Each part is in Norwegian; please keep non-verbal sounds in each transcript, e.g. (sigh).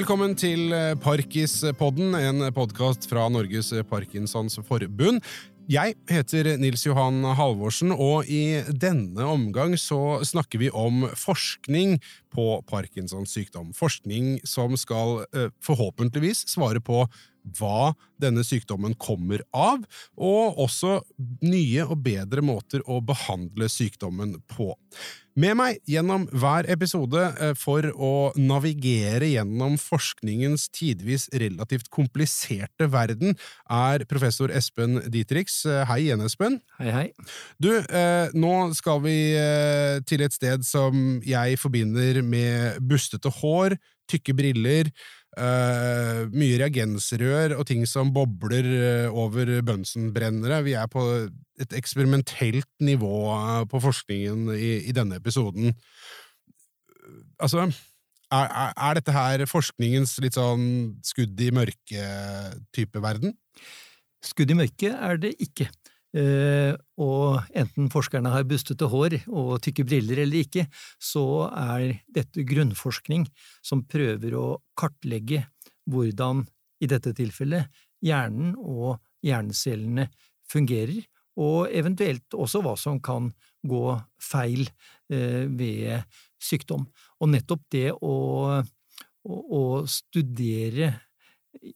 Velkommen til eh, Parkispodden, en podkast fra Norges Parkinsons Forbund. Jeg heter Nils Johan Halvorsen, og i denne omgang så snakker vi om forskning på Parkinsons sykdom. Forskning som skal eh, forhåpentligvis svare på hva denne sykdommen kommer av, og også nye og bedre måter å behandle sykdommen på. Med meg gjennom hver episode eh, for å navigere gjennom forskningens tidvis relativt kompliserte verden, er professor Espen Dietrich. Eh, hei igjen, Espen. Hei, hei. Du, eh, nå skal vi til et sted som jeg forbinder med bustete hår, tykke briller, Uh, mye reagensrør og ting som bobler uh, over Bunsen-brennere. Vi er på et eksperimentelt nivå uh, på forskningen i, i, denne episoden. Altså, er, er, dette her forskningens litt sånn skudd i mørke-type verden? Skudd i mørket er det ikke. Uh, og enten forskerne har bustete hår og tykke briller eller ikke, så er dette grunnforskning som prøver å kartlegge hvordan, i dette tilfellet, hjernen og hjernecellene fungerer, og eventuelt også hva som kan gå feil uh, ved sykdom. Og nettopp det å, å studere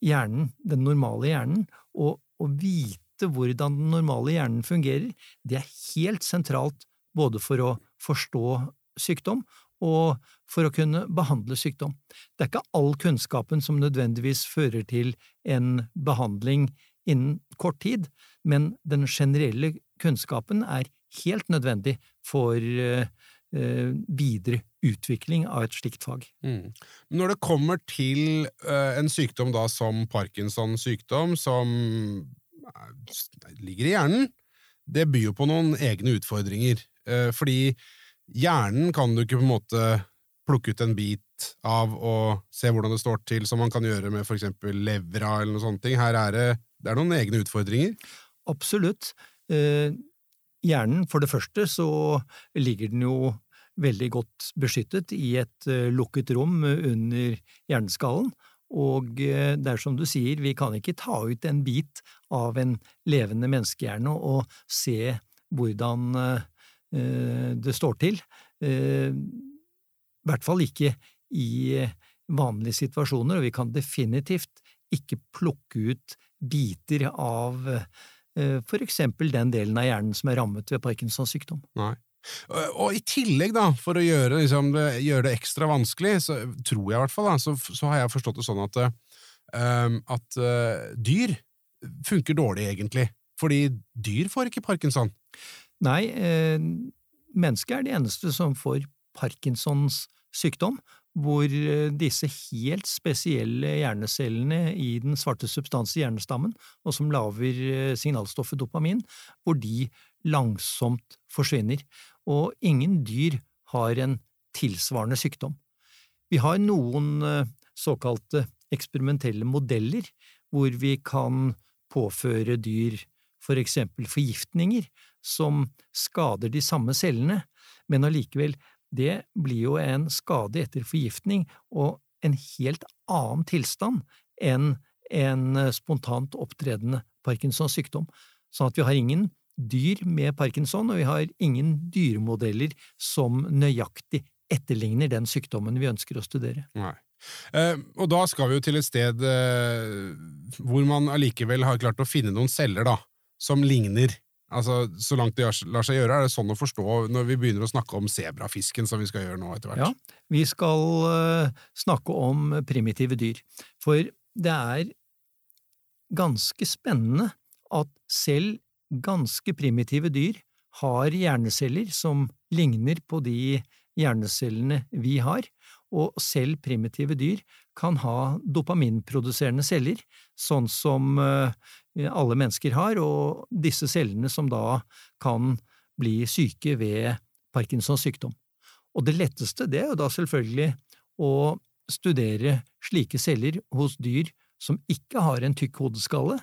hjernen, den normale hjernen, og, og vite vite hvordan den normale hjernen fungerer, det er helt sentralt både for å forstå sykdom og for å kunne behandle sykdom. Det er ikke all kunnskapen som nødvendigvis fører til en behandling innen kort tid, men den generelle kunnskapen er helt nødvendig for uh, videre utvikling av et slikt fag. Mm. Når det kommer til uh, en sykdom da som Parkinsons sykdom, som ligger i hjernen, det byr jo på noen egne utfordringer. Eh, fordi hjernen kan du ikke på en måte plukke ut en bit av og se hvordan det står til, som man kan gjøre med eksempel levra eller noe sånt. Her er det, det er noen egne utfordringer. Absolutt. Eh, hjernen, for det første, så ligger den jo veldig godt beskyttet i et eh, lukket rom under hjerneskallen, og eh, det er som du sier, vi kan ikke ta ut en bit av en levende menneskehjerne og se hvordan eh, det står til. Eh, I hvert fall ikke i vanlige situasjoner, og vi kan definitivt ikke plukke ut biter av for eksempel den delen av hjernen som er rammet ved Parkinsons sykdom. Nei. Og i tillegg, da, for å gjøre, liksom, det, gjøre det, ekstra vanskelig, så tror jeg i hvert fall, da, så, så har jeg forstått det sånn at, uh, at uh, dyr funker dårlig, egentlig. Fordi dyr får ikke parkinson. Nei, eh, mennesket er de eneste som får Parkinsons sykdom, hvor eh, disse helt spesielle hjernecellene i den svarte substans i hjernestammen, og som lager eh, signalstoffet dopamin, hvor de langsomt forsvinner og ingen dyr har en tilsvarende sykdom. Vi har noen eh, såkalte eksperimentelle modeller hvor vi kan påføre dyr for eksempel forgiftninger som skader de samme cellene, men allikevel, det blir jo en skade etter forgiftning og en helt annen tilstand enn en eh, spontant opptredende Parkinsons sykdom, sånn at vi har ingen dyr med parkinson, og vi har ingen dyremodeller som nøyaktig etterligner den sykdommen vi ønsker å studere. Nei. Eh, og da skal vi jo til et sted eh, hvor man allikevel har klart å finne noen celler da, som ligner. Altså, Så langt det lar seg gjøre, er det sånn å forstå når vi begynner å snakke om sebrafisken, som vi skal gjøre nå etter hvert? Ja, vi skal uh, snakke om primitive dyr. For det er ganske spennende at selv ganske primitive dyr har hjerneceller som ligner på de hjernecellene vi har, og selv primitive dyr kan ha dopaminproduserende celler, sånn som eh, alle mennesker har, og disse cellene som da kan bli syke ved Parkinsons sykdom. Og det letteste det er jo da selvfølgelig å studere slike celler hos dyr som ikke har en tykk hodeskalle,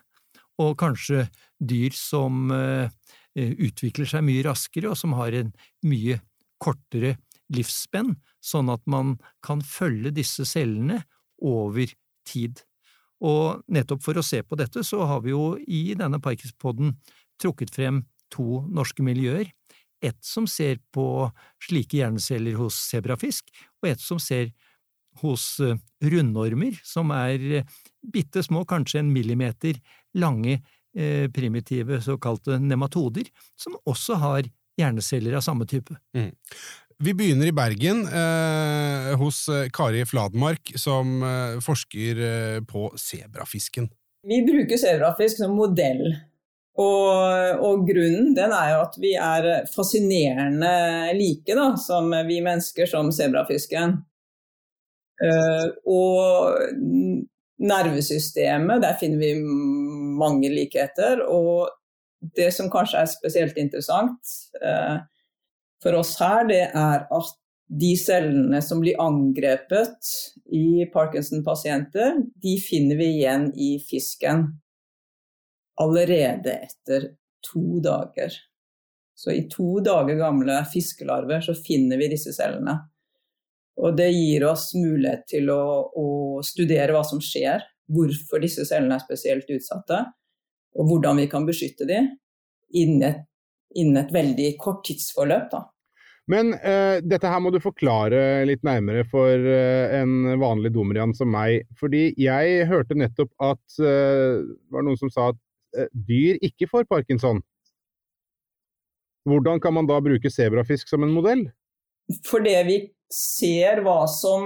og kanskje dyr som eh, utvikler seg mye raskere, og som har en mye kortere livsspenn, sånn at man kan følge disse cellene over tid. Og nettopp for å se på dette, så har vi jo i denne Parkinspodden trukket frem to norske miljøer. Et som ser på slike hjerneceller hos sebrafisk, og et som ser hos eh, rundormer, som er eh, bitte små, kanskje en millimeter lange, eh, primitive såkalte nematoder, som også har hjerneceller av samme type. Mm. Vi begynner i Bergen, eh, hos Kari Fladmark, som eh, forsker på sebrafisken. Vi bruker sebrafisk som modell og, og, grunnen den er jo at vi er fascinerende like da, som vi mennesker som sebrafisken. Uh, og nervesystemet, der finner vi mange likheter. Og det som kanskje er spesielt interessant uh, for oss her, det er at de cellene som blir angrepet i Parkinson-pasienter, de finner vi igjen i fisken allerede etter to dager. Så i to dager gamle fiskelarver så finner vi disse cellene. Og det gir oss mulighet til å, å studere hva som skjer, hvorfor disse cellene er spesielt utsatte, og hvordan vi kan beskytte dem innen et, innen et veldig kort tidsforløp. Da. Men uh, dette her må du forklare litt nærmere for uh, en vanlig domerian som meg. Fordi jeg hørte nettopp at uh, det var noen som sa at Eh, dyr ikke får parkinson. Hvordan kan man da bruke sebrafisk som en modell? Fordi vi ser hva som,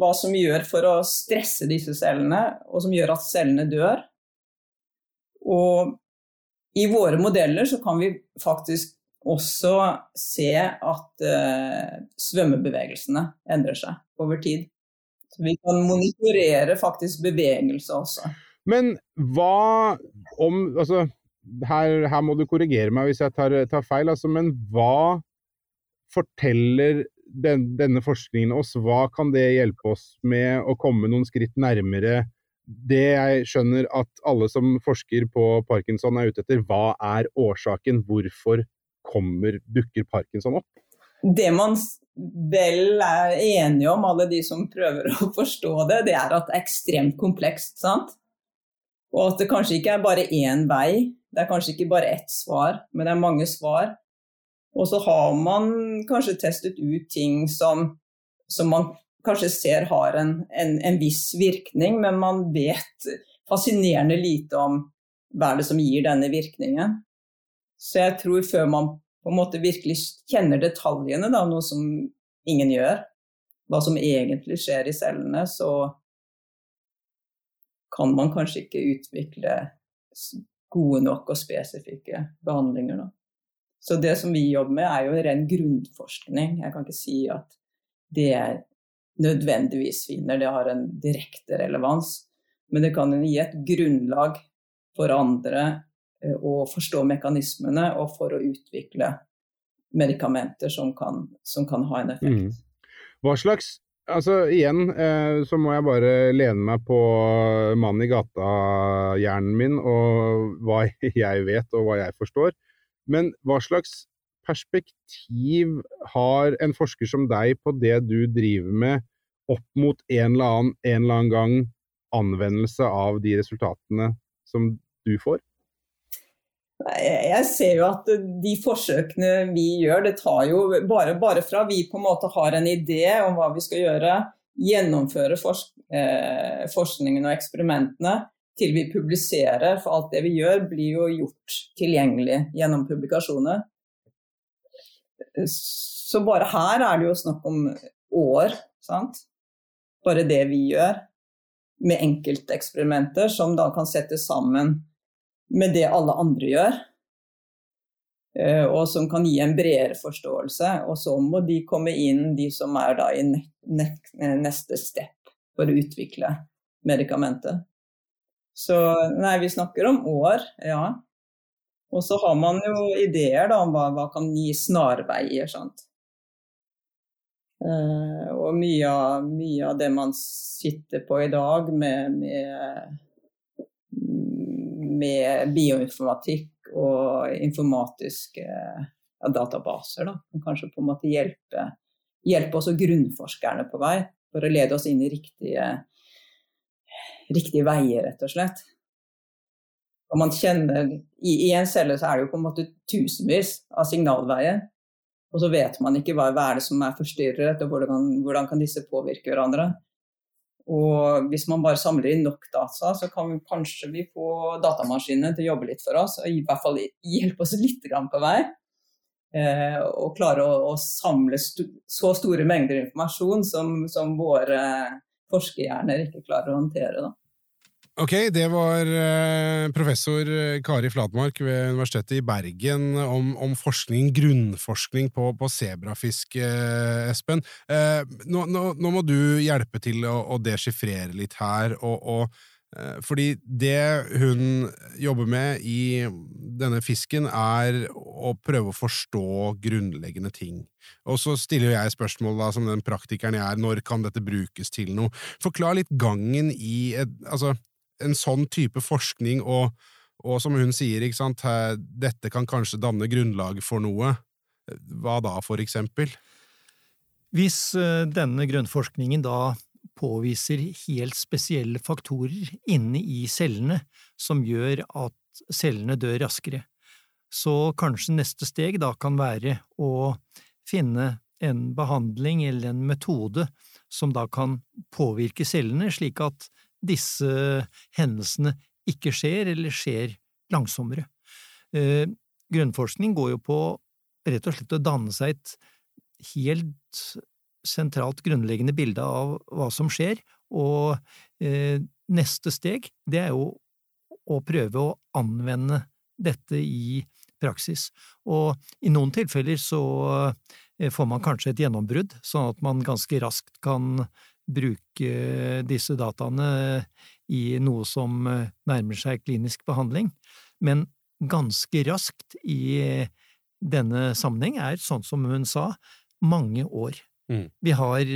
hva som gjør for å stresse disse cellene, og som gjør at cellene dør. Og i våre modeller så kan vi faktisk også se at uh, svømmebevegelsene endrer seg over tid. Så vi kan monitorere faktisk bevegelse også. Men hva om Altså, her, her må du korrigere meg hvis jeg tar, tar feil, altså, men hva forteller den, denne forskningen oss? Hva kan det hjelpe oss med å komme noen skritt nærmere det jeg skjønner at alle som forsker på parkinson er ute etter? Hva er årsaken? Hvorfor kommer, dukker parkinson opp? Det man vel er enige om, alle de som prøver å forstå det, det er at det er ekstremt komplekst. sant? Og at det kanskje ikke er bare én vei, det er kanskje ikke bare ett svar, men det er mange svar. Og så har man kanskje testet ut ting som, som man kanskje ser har en, en, en, viss virkning, men man vet fascinerende lite om hva er det som gir denne virkningen. Så jeg tror før man på en måte virkelig kjenner detaljene, da, noe som ingen gjør, hva som egentlig skjer i cellene, så, kan man kanskje ikke utvikle gode nok og spesifikke behandlinger. Da. Så det som vi jobber med, er jo ren grunnforskning. Jeg kan ikke si at det nødvendigvis finner, det har en direkte relevans. Men det kan gi et grunnlag for andre eh, å forstå mekanismene og for å utvikle medikamenter som kan, som kan ha en effekt. Mm. Hva slags altså igjen eh, så må jeg bare lene meg på mannen i gata-hjernen min og hva (laughs) jeg vet og hva jeg forstår. Men hva slags perspektiv har en forsker som deg på det du driver med, opp mot en eller annen, en eller annen gang anvendelse av de resultatene som du får? Jeg ser jo at de forsøkene vi gjør, det tar jo bare, bare, fra vi på en måte har en idé om hva vi skal gjøre, gjennomføre forsk eh, forskningen og eksperimentene, til vi publiserer. For alt det vi gjør, blir jo gjort tilgjengelig gjennom publikasjoner. Så bare her er det jo snakk om år, sant. Bare det vi gjør, med enkelteksperimenter som da kan settes sammen med det alle andre gjør. Eh, og som kan gi en bredere forståelse. Og så må de komme inn, de som er da i neste step for å utvikle medikamentet. Så nei, vi snakker om år, ja. Og så har man jo ideer da, om hva, hva kan gi snarveier. sant? Uh, og mye av, mye av, det man sitter på i dag med, med med bioinformatikk og informatiske ja, databaser. Da, kan kanskje på en måte hjelper, hjelpe også grunnforskerne på vei For å lede oss inn i riktige, riktige veier, rett og slett. Og man kjenner, i, I en celle så er det jo på en måte tusenvis av signalveier. Og så vet man ikke hva, hva er det som er forstyrret, og hvordan, hvordan kan disse påvirke hverandre. Og hvis man bare samler inn nok data, så kan vi kanskje vi få datamaskinene til å jobbe litt for oss, og i hvert fall hjelpe oss litt på vei. Eh, og klare å, å samle st så store mengder informasjon som, som våre forskerhjerner ikke klarer å håndtere. Da. Ok, det var eh, professor eh, Kari Flatmark ved Universitetet i Bergen om, om forskning, grunnforskning på, på sebrafisk, eh, Espen. Nå, nå, nå, må du hjelpe til å, å deschiffrere litt her, og, og, fordi det hun jobber med i denne fisken, er å prøve å forstå grunnleggende ting. Og så stiller jeg spørsmål, da, som den praktikeren jeg er, når kan dette brukes til noe? Forklar litt gangen i et, altså, en sånn type forskning, og, og som hun sier, sant, dette kan kanskje danne grunnlag for noe. Hva da, for eksempel? Hvis eh, denne grunnforskningen da påviser helt spesielle faktorer inne i cellene som gjør at cellene dør raskere, så kanskje neste steg da kan være å finne en behandling eller en metode som da kan påvirke cellene slik at disse hendelsene ikke skjer, eller skjer langsommere. Eh, grunnforskning går jo på rett og slett å danne seg et helt sentralt grunnleggende bilde av hva som skjer, og eh, neste steg, det er jo å prøve å anvende dette i praksis. Og i noen tilfeller så eh, får man kanskje et gjennombrudd, sånn at man ganske raskt kan bruke disse dataene i noe som nærmer seg klinisk behandling, men ganske raskt i denne sammenheng er, sånn som hun sa, mange år. Mm. Vi har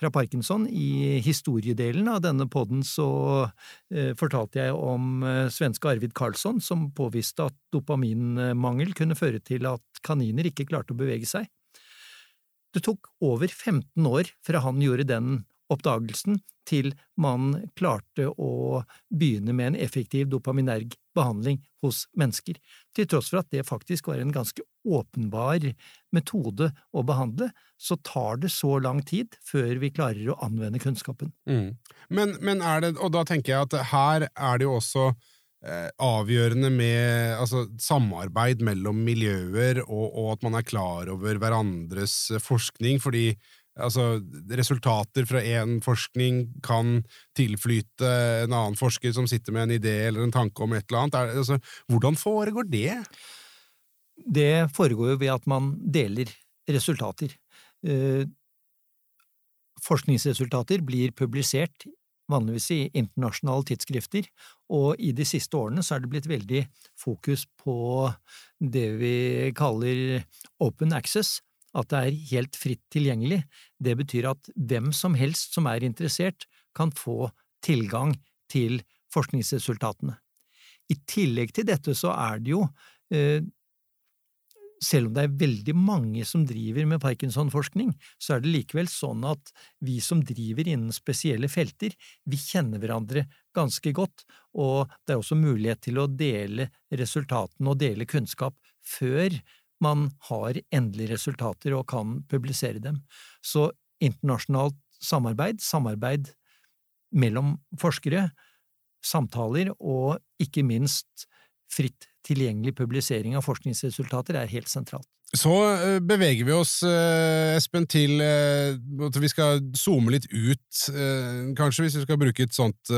fra Parkinson, i historiedelen av denne poden så eh, fortalte jeg om eh, svenske Arvid Karlsson som påviste at dopaminmangel kunne føre til at kaniner ikke klarte å bevege seg. Det tok over 15 år fra han gjorde den oppdagelsen til man klarte å begynne med en effektiv dopaminerg behandling hos mennesker, til tross for at det faktisk var en ganske åpenbar metode å behandle, så tar det så lang tid før vi klarer å anvende kunnskapen. Mm. Men, men, er det, og da tenker jeg at her er det jo også eh, avgjørende med altså, samarbeid mellom miljøer, og, og, at man er klar over hverandres forskning, fordi Altså, resultater fra én forskning kan tilflyte en annen forsker som sitter med en idé eller en tanke om et eller annet. Er, altså, hvordan foregår det? Det foregår jo ved at man deler resultater. Eh, forskningsresultater blir publisert vanligvis i internasjonale tidsskrifter, og i de siste årene så er det blitt veldig fokus på det vi kaller open access, at det er helt fritt tilgjengelig, det betyr at hvem som helst som er interessert, kan få tilgang til forskningsresultatene. I tillegg til dette så er det jo, eh, selv om det er veldig mange som driver med Parkinson-forskning, så er det likevel sånn at vi som driver innen spesielle felter, vi kjenner hverandre ganske godt, og det er også mulighet til å dele resultatene og dele kunnskap før man har endelige resultater og kan publisere dem. Så internasjonalt samarbeid, samarbeid mellom forskere, samtaler og ikke minst fritt tilgjengelig publisering av forskningsresultater er helt sentralt. Så eh, beveger vi oss, eh, Espen, til eh, at vi skal zoome litt ut, kanskje, hvis vi skal bruke et sånt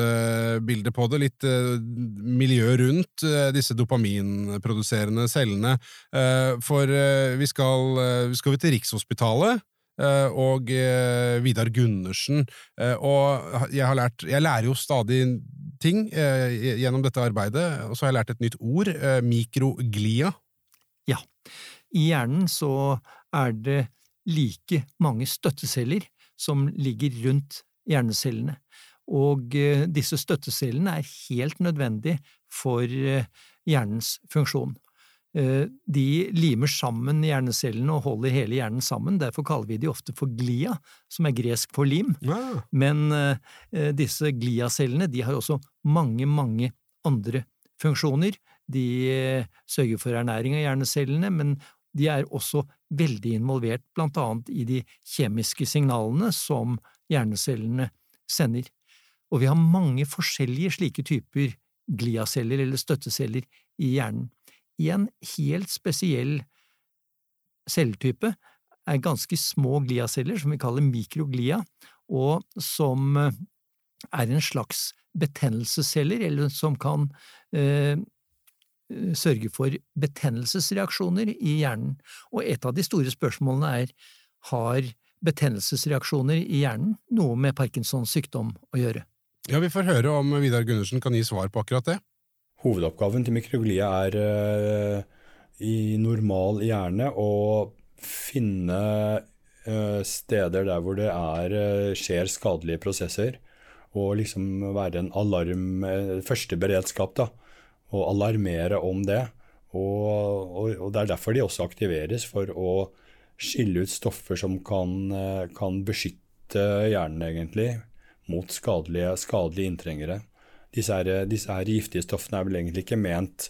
bilde på det. Litt miljø rundt disse dopaminproduserende cellene. For vi skal, vi til Rikshospitalet. Og Vidar Gundersen. Og jeg, har lært, jeg lærer jo stadig ting gjennom dette arbeidet, og så har jeg lært et nytt ord. Mikroglia. Ja. I hjernen så er det like mange støtteceller som ligger rundt hjernecellene, og eh, disse støttecellene er helt nødvendige for eh, hjernens funksjon. De limer sammen hjernecellene og holder hele hjernen sammen, derfor kaller vi de ofte for glia, som er gresk for lim. Ja. Men disse gliacellene de har også mange, mange andre funksjoner. De sørger for ernæring av hjernecellene, men de er også veldig involvert blant annet i de kjemiske signalene som hjernecellene sender. Og vi har mange forskjellige slike typer gliaceller eller støtteceller i hjernen. En helt spesiell celletype er ganske små gliaceller som vi kaller mikroglia, og som er en slags betennelsesceller, eller som kan eh, sørge for betennelsesreaksjoner i hjernen. Og et av de store spørsmålene er har betennelsesreaksjoner i hjernen noe med Parkinsons sykdom å gjøre? Ja, Vi får høre om Vidar Gundersen kan gi svar på akkurat det. Hovedoppgaven til mikroglia er uh, i normal hjerne å finne uh, steder der hvor det er, uh, skjer skadelige prosesser, og liksom være en alarm, første beredskap, da, og alarmere om det. Og, og, og, det er derfor de også aktiveres, for å skille ut stoffer som kan, kan beskytte hjernen, egentlig, mot skadelige, skadelige inntrengere. Disse, her, disse her, giftige stoffene er vel egentlig ikke ment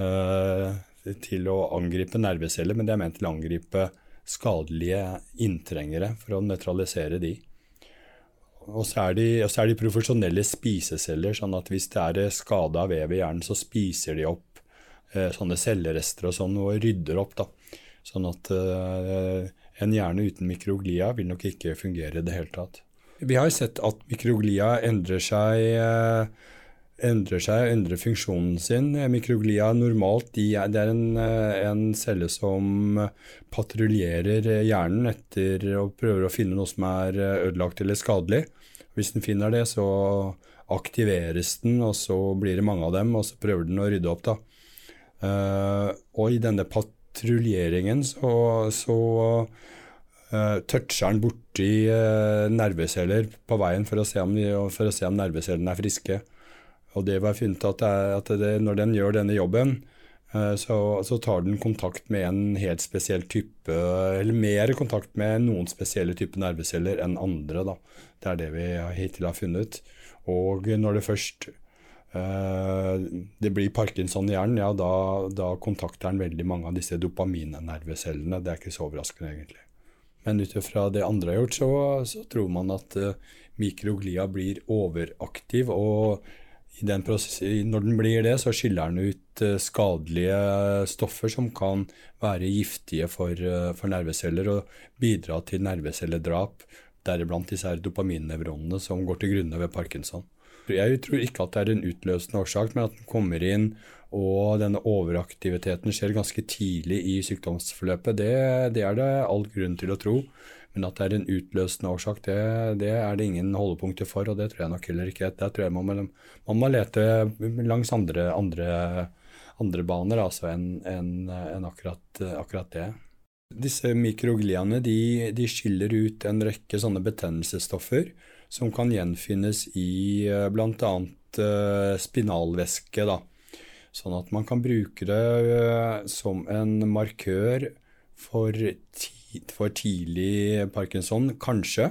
uh, til å angripe nerveceller, men de er ment til å angripe skadelige inntrengere for å nøytralisere de. Og så, er er de profesjonelle spiseceller, sånn at hvis det er skade av vev i hjernen, så spiser de opp eh, sånne cellerester og sånn, og rydder opp. da. Sånn at eh, en hjerne uten mikroglia vil nok ikke fungere i det hele tatt. Vi har sett at mikroglia endrer seg, eh, endrer seg, endrer funksjonen sin. Mikroglia normalt de er, det er en, eh, en, celle som patruljerer hjernen etter og prøver å finne noe som er eh, ødelagt eller skadelig. Hvis den finner det, så aktiveres den, og så blir det mange av dem, og så prøver den å rydde opp. da. og i denne patruljeringen så, så toucher den borti nerveceller på veien for å, om, for å se om nervecellene er friske. Og det var funnet at, det, at det, når den gjør denne jobben, uh, så, så, tar den kontakt med en helt spesiell type Eller mer kontakt med noen spesielle typer nerveceller enn andre. Da. Det er det vi hittil har funnet. Og når det først det blir parkinson i hjernen, ja, da, da kontakter den veldig mange av disse dopaminnervecellene. Det er ikke så overraskende, egentlig. Men ut ifra det andre har gjort, så, så tror man at uh, mikroglia blir overaktiv. Og den når den blir det, så skiller den ut uh, skadelige stoffer som kan være giftige for, uh, for nerveceller og bidra til nervecelledrap. Deriblant disse dopaminnevronene som går til grunne ved parkinson. Jeg tror ikke at det er en utløsende årsak, men at den kommer inn og denne overaktiviteten skjer ganske tidlig i sykdomsforløpet, det, det, er det all grunn til å tro. Men at det er en utløsende årsak, det, det, er det ingen holdepunkter for, og det tror jeg nok heller ikke. Der tror jeg man, må, man må lete langs andre, andre, andre baner altså, enn en, en akkurat, akkurat, det. Disse mikrogliene de, de, skiller ut en rekke sånne betennelsesstoffer som kan gjenfinnes i bl.a. Uh, spinalvæske. da. Sånn at man kan bruke det eh, som en markør for, ti, for tidlig parkinson, kanskje.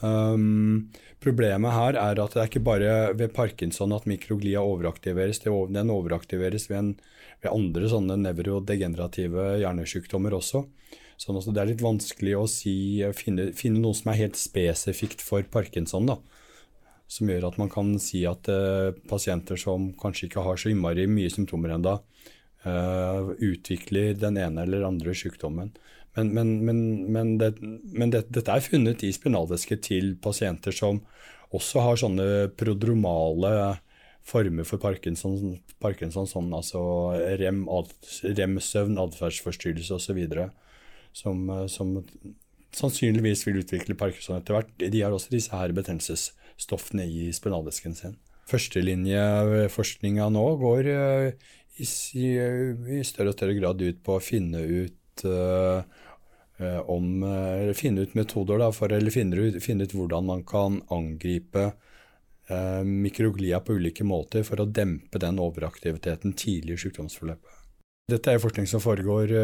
Um, problemet her er at det er ikke bare ved parkinson at mikroglia overaktiveres. Den overaktiveres ved, en, ved andre sånne nevrodegenerative hjernesykdommer også. Sånn det er litt vanskelig å si, finne, finne, noe som er helt spesifikt for parkinson. da som gjør at man kan si at uh, pasienter som kanskje ikke har så innmari mye symptomer ennå, uh, utvikler den ene eller andre sykdommen. Men, men, men, men, det, det, dette er funnet i spinalvæske til pasienter som også har sånne prodromale former for Parkinson, Parkinson sånn, altså rem, rem-søvn, atferdsforstyrrelse osv. Som, som sannsynligvis vil utvikle Parkinson etter hvert. De har også disse her betennelsesstoffene i spinalvæsken sin. Førstelinjeforskninga nå går uh, i, i, større og større grad ut på å finne ut uh, om uh, Finne ut metoder da, for, eller finne ut, finne ut, hvordan man kan angripe mikroglia på ulike måter for å dempe den overaktiviteten tidlig i sykdomsforløpet. Dette er forskning som foregår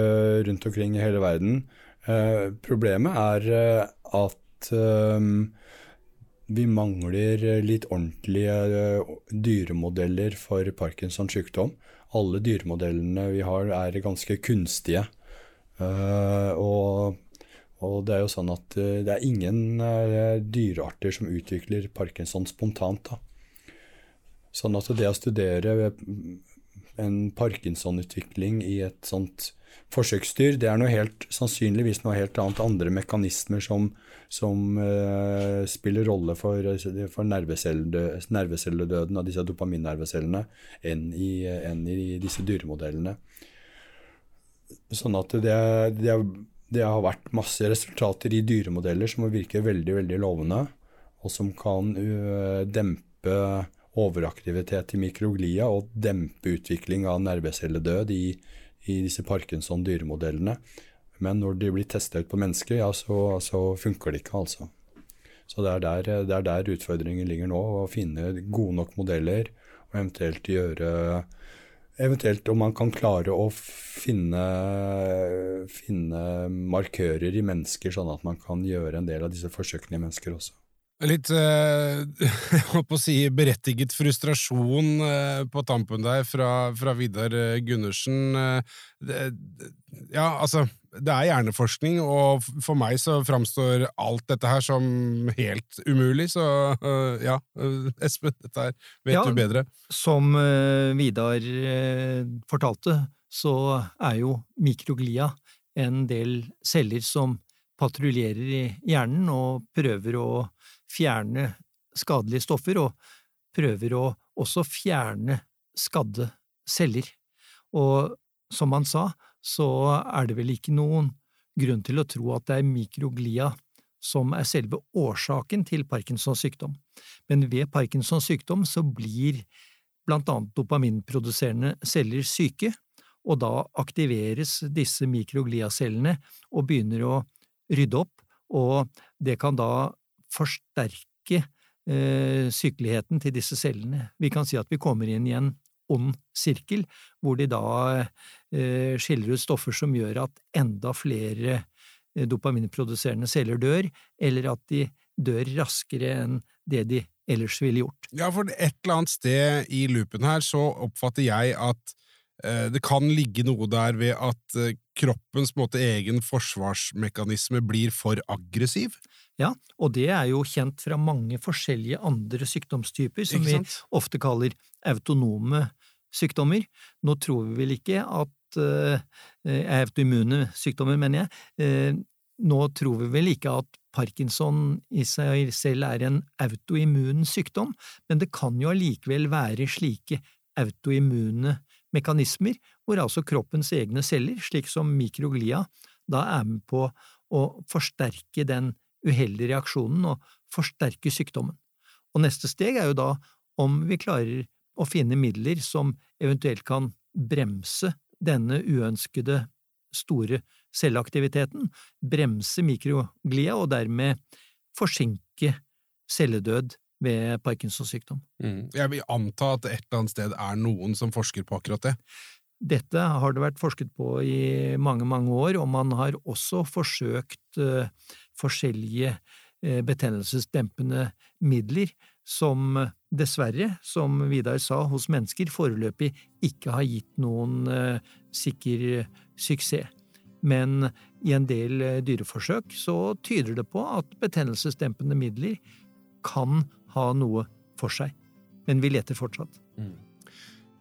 rundt omkring i hele verden. Problemet er at vi mangler litt ordentlige dyremodeller for Parkinsons sykdom. Alle dyremodellene vi har er ganske kunstige. Og og det er jo sånn at uh, det er ingen uh, dyrearter som utvikler parkinson spontant. Da. Sånn at det å studere en parkinson-utvikling i et sånt forsøksdyr, det er noe helt, sannsynligvis noe helt annet. Andre mekanismer som, som uh, spiller rolle for, for nervecelledøden av disse dopaminnervecellene enn i, enn i disse dyremodellene. Sånn at det, det det har vært masse resultater i dyremodeller som virker veldig veldig lovende, og som kan uh, dempe overaktivitet i mikroglia og dempe utvikling av nervecelledød i, i disse Parkinson-dyremodellene. Men når de blir testa ut på mennesker, ja, så, så, funker det ikke, altså. Så det er, der, det er der utfordringen ligger nå, å finne gode nok modeller og eventuelt gjøre Eventuelt om man kan klare å finne, finne, markører i mennesker, sånn at man kan gjøre en del av disse forsøkene i mennesker også. Litt eh, (laughs) jeg holdt på å si, berettiget frustrasjon eh, på tampen der fra, fra Vidar eh, Gundersen. Ja, altså det er hjerneforskning, og for meg så framstår alt dette her som helt umulig, så (laughs) ja, Espen, dette her vet ja, du bedre. Som Vidar fortalte, så er jo mikroglia en del celler som patruljerer i hjernen og prøver å fjerne skadelige stoffer, og prøver å også fjerne skadde celler. Og som han sa, så er det vel ikke noen grunn til å tro at det er mikroglia som er selve årsaken til Parkinsons sykdom. Men ved Parkinsons sykdom så blir blant annet dopaminproduserende celler syke, og da aktiveres disse mikrogliacellene og begynner å rydde opp, og det kan da forsterke eh, sykeligheten til disse cellene. Vi kan si at vi kommer inn i en ond sirkel, hvor de da eh, skiller ut stoffer som gjør at enda flere eh, dopaminproduserende celler dør, eller at de dør raskere enn det de ellers ville gjort. Ja, for et eller annet sted i loopen her så oppfatter jeg at eh, det kan ligge noe der ved at eh, kroppens måte, egen forsvarsmekanisme blir for aggressiv? Ja, og det er jo kjent fra mange forskjellige andre sykdomstyper, som vi ofte kaller autonome sykdommer. Nå tror vi vel ikke at uh, Autoimmune sykdommer, mener jeg. Uh, nå tror vi vel ikke at Parkinson i seg selv er en autoimmun sykdom, men det kan jo allikevel være slike autoimmune mekanismer, hvor altså kroppens egne celler, slik som mikroglia, da er med på å forsterke den uheldige reaksjonen og forsterker sykdommen. Og neste steg er jo da om vi klarer å finne midler som eventuelt kan bremse denne uønskede store celleaktiviteten, bremse mikroglia og dermed forsinke celledød ved Parkinsons sykdom. Mm. Jeg vil anta at det et eller annet sted er noen som forsker på akkurat det. Dette har det vært forsket på i mange, mange år, og man har også forsøkt uh, forskjellige uh, betennelsesdempende midler som dessverre, som Vidar sa, hos mennesker foreløpig ikke har gitt noen uh, sikker suksess. Men i en del dyreforsøk så tyder det på at betennelsesdempende midler kan ha noe for seg. Men vi leter fortsatt. Mm.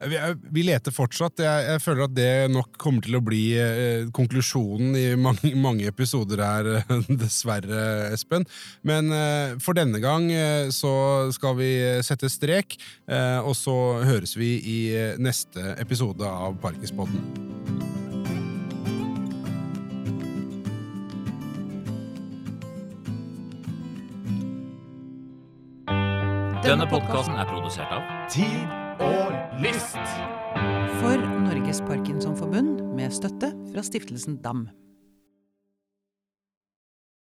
Vi, vi, leter fortsatt. Jeg, jeg, føler at det nok kommer til å bli eh, konklusjonen i mange, mange, episoder her, (laughs) dessverre, Espen. Men eh, for denne gang eh, så skal vi sette strek, eh, og så høres vi i eh, neste episode av Parkispodden. Denne podkasten er produsert av Tid og List. For Norges Parkinsonforbund med støtte fra stiftelsen DAM.